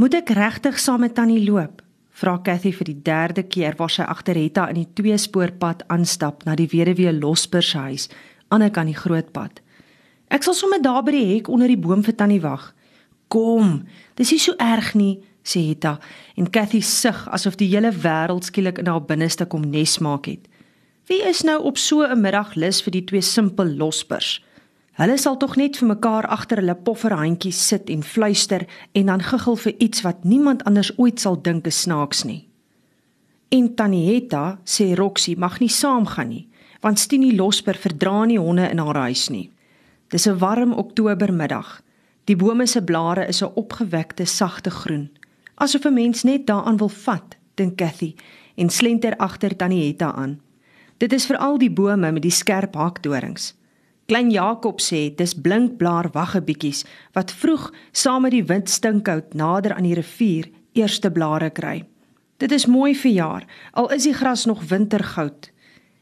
Moet ek regtig saam met Tannie loop? Vra Cathy vir die derde keer waar sy agter Hetta in die tweespoorpad aanstap na die weduwee Losper se huis aan die kant die groot pad. Ek sal sommer daar by die hek onder die boom vir Tannie wag. Kom, dis nie so erg nie, sê Hetta en Cathy sug asof die hele wêreld skielik in haar binneste kom nes maak het. Wie is nou op so 'n middag lus vir die twee simpel lospers? Hulle sal tog net vir mekaar agter hulle pofferhandjies sit en fluister en dan giggel vir iets wat niemand anders ooit sal dink is snaaks nie. En Tanietta sê Roxy mag nie saamgaan nie, want Stinie Losper verdra nie honde in haar huis nie. Dis 'n warm oktobermiddag. Die bome se blare is 'n opgewekte sagte groen, asof 'n mens net daaraan wil vat, dink Cathy en slenter agter Tanietta aan. Dit is veral die bome met die skerp hakdorings. Klein Jakob sê dis blinkblaar waggebietjies wat vroeg saam met die windstinkhout nader aan die rivier eerste blare kry. Dit is mooi vir jaar, al is die gras nog wintergoud.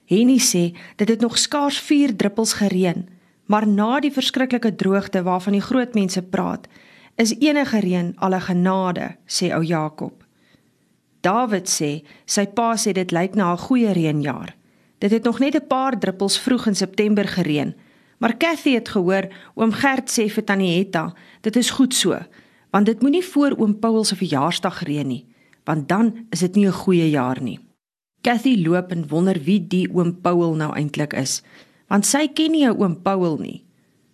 Henny sê dit het nog skaars 4 druppels gereën, maar na die verskriklike droogte waarvan die groot mense praat, is enige reën al 'n genade, sê ou Jakob. David sê sy pa sê dit lyk na 'n goeie reënjaar. Dit het nog net 'n paar druppels vroeg in September gereën, Maar Cathy het gehoor oom Gert sê vir Tannie Hetta, dit is goed so, want dit moenie voor oom Paul se verjaarsdag reën nie, want dan is dit nie 'n goeie jaar nie. Cathy loop en wonder wie die oom Paul nou eintlik is, want sy ken nie 'n oom Paul nie.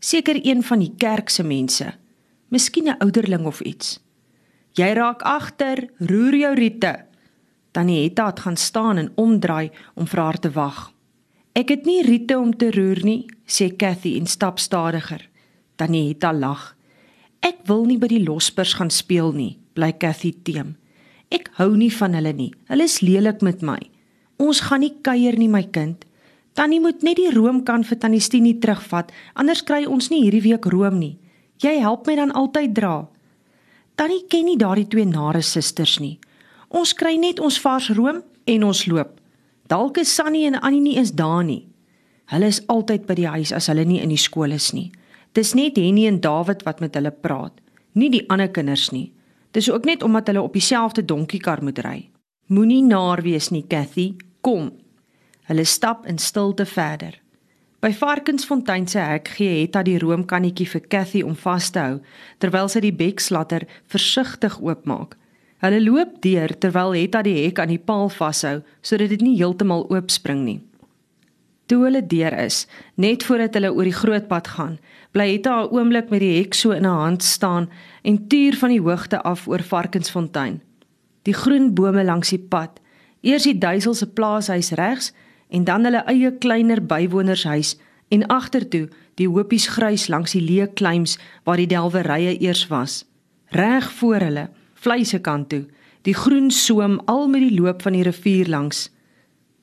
Seker een van die kerk se mense. Miskien 'n ouderling of iets. Jy raak agter, roer jou riete. Tannie Hetta het gaan staan en omdraai om vir haar te wag. Ek het nie riete om te roer nie, sê Cathy en stap stadiger. Tanita lag. Ek wil nie by die lospers gaan speel nie, bly Cathy teem. Ek hou nie van hulle nie. Hulle is lelik met my. Ons gaan nie kuier nie, my kind. Tannie moet net die room kan vir Tannie Stinie terugvat, anders kry ons nie hierdie week room nie. Jy help my dan altyd dra. Tannie ken nie daardie twee nare susters nie. Ons kry net ons vars room en ons loop. Dalk is Sunny en Annie nie eens daar nie. Hulle is altyd by die huis as hulle nie in die skool is nie. Dis net Henny en David wat met hulle praat, nie die ander kinders nie. Dis ook net omdat hulle op dieselfde donkiekar moet ry. Moenie naar wees nie, Cathy. Kom. Hulle stap in stilte verder. By Varkensfontein se hek gee Hetta die roomkannetjie vir Cathy om vas te hou terwyl sy die bekslatter versigtig oopmaak. Hulle loop deur terwyl Hetta die hek aan die paal vashou sodat dit nie heeltemal oopspring nie. Toe hulle deur is, net voordat hulle oor die groot pad gaan, bly Hetta 'n oomblik met die hek so in haar hand staan en tuur van die hoogte af oor Varkensfontein. Die groen bome langs die pad, eers die duisel se plaashuis regs en dan hulle eie kleiner bywonershuis en agtertoe die hopies grys langs die leë kleims waar die delwerye eers was. Reg voor hulle vleise kant toe, die groen soem al met die loop van die rivier langs.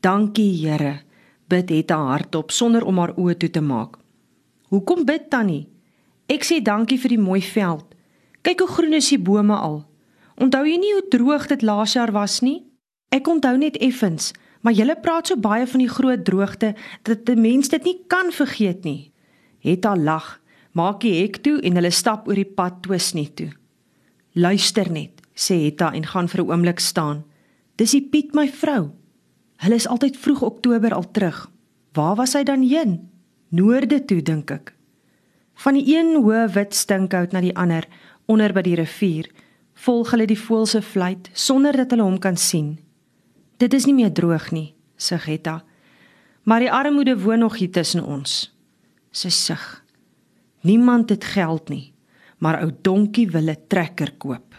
Dankie Here, bid het haar hardop sonder om haar oë toe te maak. Hoekom bid Tannie? Ek sê dankie vir die mooi veld. Kyk hoe groen is die bome al. Onthou jy nie hoe droog dit laas jaar was nie? Ek onthou net effens, maar julle praat so baie van die groot droogte dat 'n mens dit nie kan vergeet nie. Het haar lag, maak die hek toe en hulle stap oor die pad twis nie toe. Luister net, sê Hetta en gaan vir 'n oomblik staan. Dis die Piet my vrou. Hulle is altyd vroeg Oktober al terug. Waar was hy dan heen? Noorde toe dink ek. Van die een hoë wit stinkhout na die ander onder by die rivier, volg hulle die voël se fluit sonder dat hulle hom kan sien. Dit is nie meer droog nie, sê Hetta. Maar die armoede woon nog hier tussen ons. Sy sug. Niemand het geld nie maar ou donkie wil 'n trekker koop.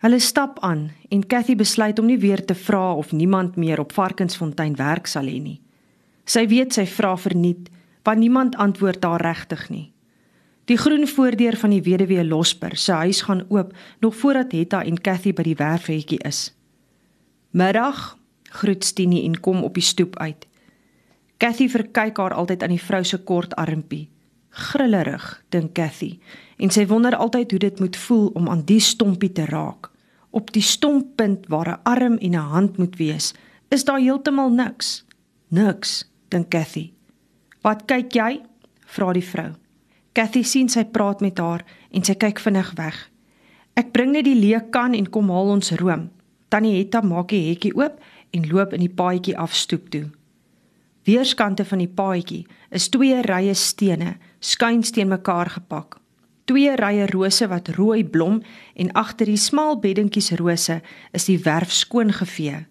Hulle stap aan en Cathy besluit om nie weer te vra of niemand meer op Varkensfontein werk sal hê nie. Sy weet sy vra verniet, want niemand antwoord haar regtig nie. Die groen voordeur van die weduwee Losper se huis gaan oop nog voordat Hetta en Cathy by die werfhekkie is. Middag, groet Stinie en kom op die stoep uit. Cathy verkyk haar altyd aan die vrou se kort armpie. Grillerig, dink Cathy, en sy wonder altyd hoe dit moet voel om aan die stompie te raak. Op die stomppunt waar 'n arm en 'n hand moet wees, is daar heeltemal niks. Niks, dink Cathy. "Wat kyk jy?" vra die vrou. Cathy sien sy praat met haar en sy kyk vinnig weg. Ek bring net die leë kan en kom haal ons room. Tannie Hetta maak die hekkie oop en loop in die paadjie af stoep toe. Weerskante van die paadjie is twee rye stene, skuins teen mekaar gepak. Twee rye rose wat rooi blom en agter die smal beddingkies rose is die werf skoon gevee.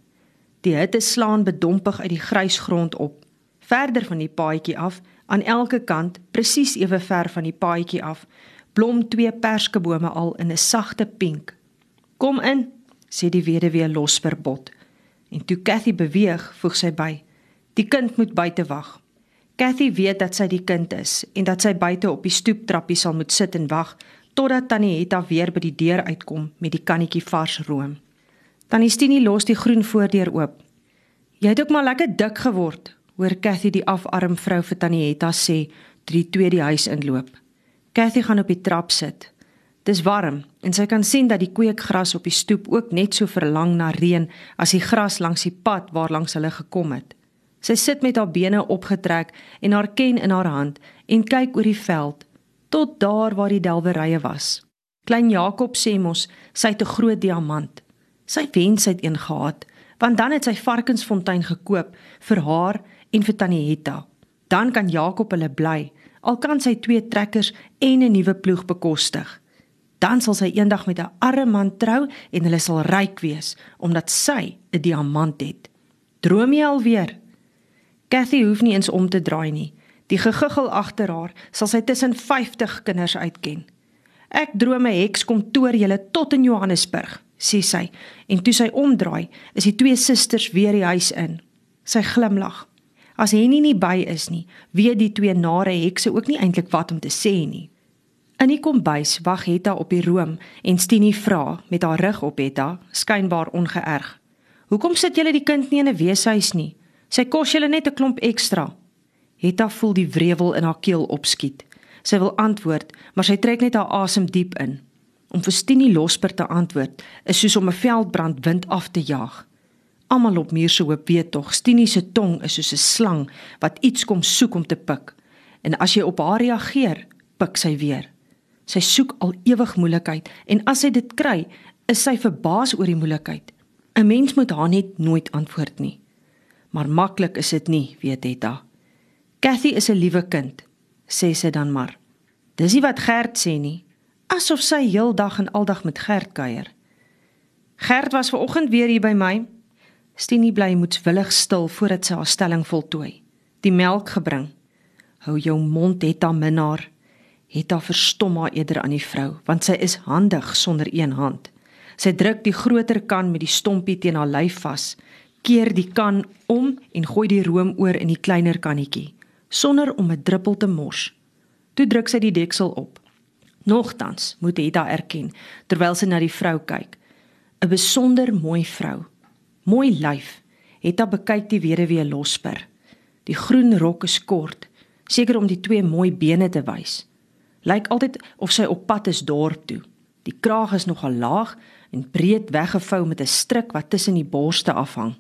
Die hitte slaan bedompig uit die grysgrond op. Verder van die paadjie af, aan elke kant, presies ewe ver van die paadjie af, blom twee perskebome al in 'n sagte pink. "Kom in," sê die weduwee los verbod. En toe Cathy beweeg, voeg sy by: "Die kind moet buite wag." Cathy weet dat sy die kind is en dat sy buite op die stoeptrappie sal moet sit en wag totdat Tannie Hetta weer by die deur uitkom met die kannetjie vars room. Tannie Stinie los die groen voordeur oop. "Jy het ook maar lekker dik geword," hoor Cathy die afarm vrou vir Tannie Hetta sê toe die twee die huis inloop. Cathy gaan op die trap sit. Dis warm en sy kan sien dat die kweekgras op die stoep ook net so verlang na reën as die gras langs die pad waar langs hulle gekom het. Sy sit met haar bene opgetrek en haar ken in haar hand en kyk oor die veld tot daar waar die delwerye was. Klein Jakob sê mos sy het 'n groot diamant. Sy wens hy het een gehad, want dan het sy varkensfontein gekoop vir haar en vir Tannie Hetta. Dan kan Jakob hulle bly al kan sy twee trekkers en 'n nuwe ploeg bekostig. Dan sal sy eendag met 'n arme man trou en hulle sal ryk wees omdat sy 'n diamant het. Droom jy alweer? Cathy hoef nie eens om te draai nie. Die gegiggel agter haar sal sy tussen 50 kinders uitken. Ek droom 'n heks kom toer julle tot in Johannesburg, sê sy, en toe sy omdraai, is die twee susters weer die huis in. Sy glimlag. As Henny nie by is nie, weet die twee nare hekse ook nie eintlik wat om te sê nie. In die kombuis wag Hetta op die room en Stinie vra met haar rug op Hetta, skynbaar ongeërg. "Hoekom sit julle die kind nie in 'n weeshuis nie? Sy kos julle net 'n klomp ekstra." Hetta voel die wrevel in haar keel opskiet. Sy wil antwoord, maar sy trek net haar asem diep in. Om vir Stinie losper te antwoord is soos om 'n veldbrand wind af te jaag. Almal op muur se hoop weet tog, Stinie se tong is soos 'n slang wat iets kom soek om te pik. En as jy op haar reageer, pik sy weer. Sy soek al ewig moeilikheid en as sy dit kry, is sy verbaas oor die moeilikheid. 'n Mens moet haar net nooit antwoord nie. Maar maklik is dit nie, weet Etta. Cathy is 'n liewe kind, sê sy dan maar. Dis nie wat Gert sê nie, asof sy heeldag en aldag met Gert kuier. Gert was ver oggend weer hier by my, Stinie bly moedswillig stil voordat sy haar stelling voltooi. Die melk gebring. Hou jou mond, Hetta minnaar. Hetta verstom haar eerder aan die vrou, want sy is handig sonder een hand. Sy druk die groter kan met die stompie teen haar lyf vas, keer die kan om en gooi die room oor in die kleiner kannetjie, sonder om 'n druppel te mors. Toe druk sy die deksel op. Nogtans moet Hetta erken terwyl sy na die vrou kyk, 'n besonder mooi vrou Mooi lyf. Hetta bekyk die weduwee losper. Die groen rok is kort, seker om die twee mooi bene te wys. Lyk altyd of sy op pad is dorp toe. Die kraag is nogal laag en breed weggevou met 'n stryk wat tussen die borste afhang.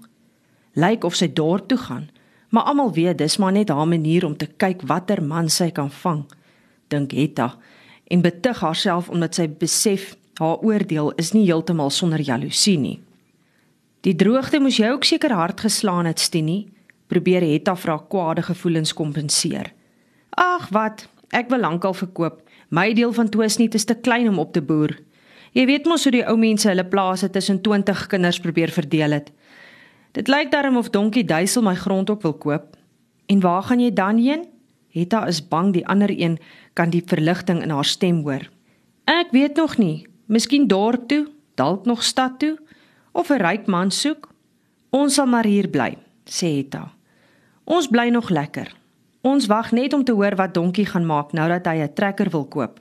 Lyk of sy dorp toe gaan, maar almal weet dis maar net haar manier om te kyk watter man sy kan vang, dink Hetta en betug haarself omdat sy besef haar oordeel is nie heeltemal sonder jaloesie nie. Die droogte moes jou ook seker hard geslaan het, Stinie. Probeer Hetta vra kwade gevoelens kompenseer. Ag, wat? Ek wil lankal verkoop. My deel van Twisnie is te klein om op te boer. Jy weet mos hoe die ou mense hulle plase tussen 20 kinders probeer verdeel het. Dit lyk darm of Donkie Duisel my grond ook wil koop. En waar gaan jy dan heen? Hetta is bang die ander een kan die verligting in haar stem hoor. Ek weet nog nie. Miskien dorp toe, dalk nog stad toe of 'n ryk man soek? Ons sal maar hier bly, sê Hetta. Ons bly nog lekker. Ons wag net om te hoor wat Donkie gaan maak nou dat hy 'n trekker wil koop.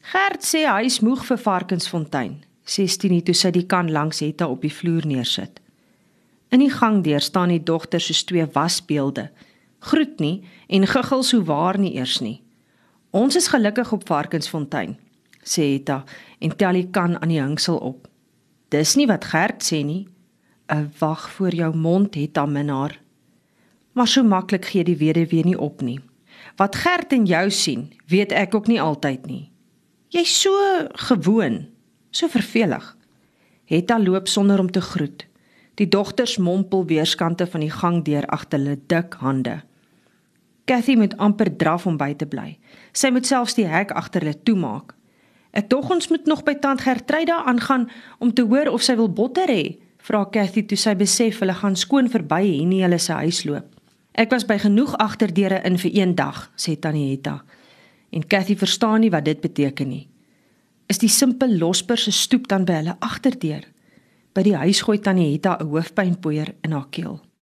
Gert sê hy is moeg vir Varkensfontein, sê Stinie toe sy die kan langs Hetta op die vloer neersit. In die gangdeur staan die dogter soos twee wasbeelde. Groet nie en guggel so waar nie eers nie. Ons is gelukkig op Varkensfontein, sê Hetta en tel die kan aan die hingsel op. Dis nie wat Gert sê nie. 'n Wag voor jou mond het aan minnaar. Maar so maklik gee die weduwee nie op nie. Wat Gert en jou sien, weet ek ook nie altyd nie. Jy's so gewoon, So vervelig. Hetta loop sonder om te groet. Die dogters mompel weerskante van die gang deur agter hulle dik hande. Cathy moet amper draf om by te bly. Sy moet selfs die hek agter hulle toemaak. Ek dog ons moet nog by tant Gertryda aangaan om te hoor of sy wil botter hê, vra Cathy toe sy besef hulle gaan skoon verby en nie hulle se huis loop. Ek was by genoeg agterdeure in vir een dag, sê Tannie Hetta. En Cathy verstaan nie wat dit beteken nie. Is die simpel losper se stoep dan by hulle agterdeur? By die huis gooi Tannie Hetta 'n hoofpynpoeier in haar keel.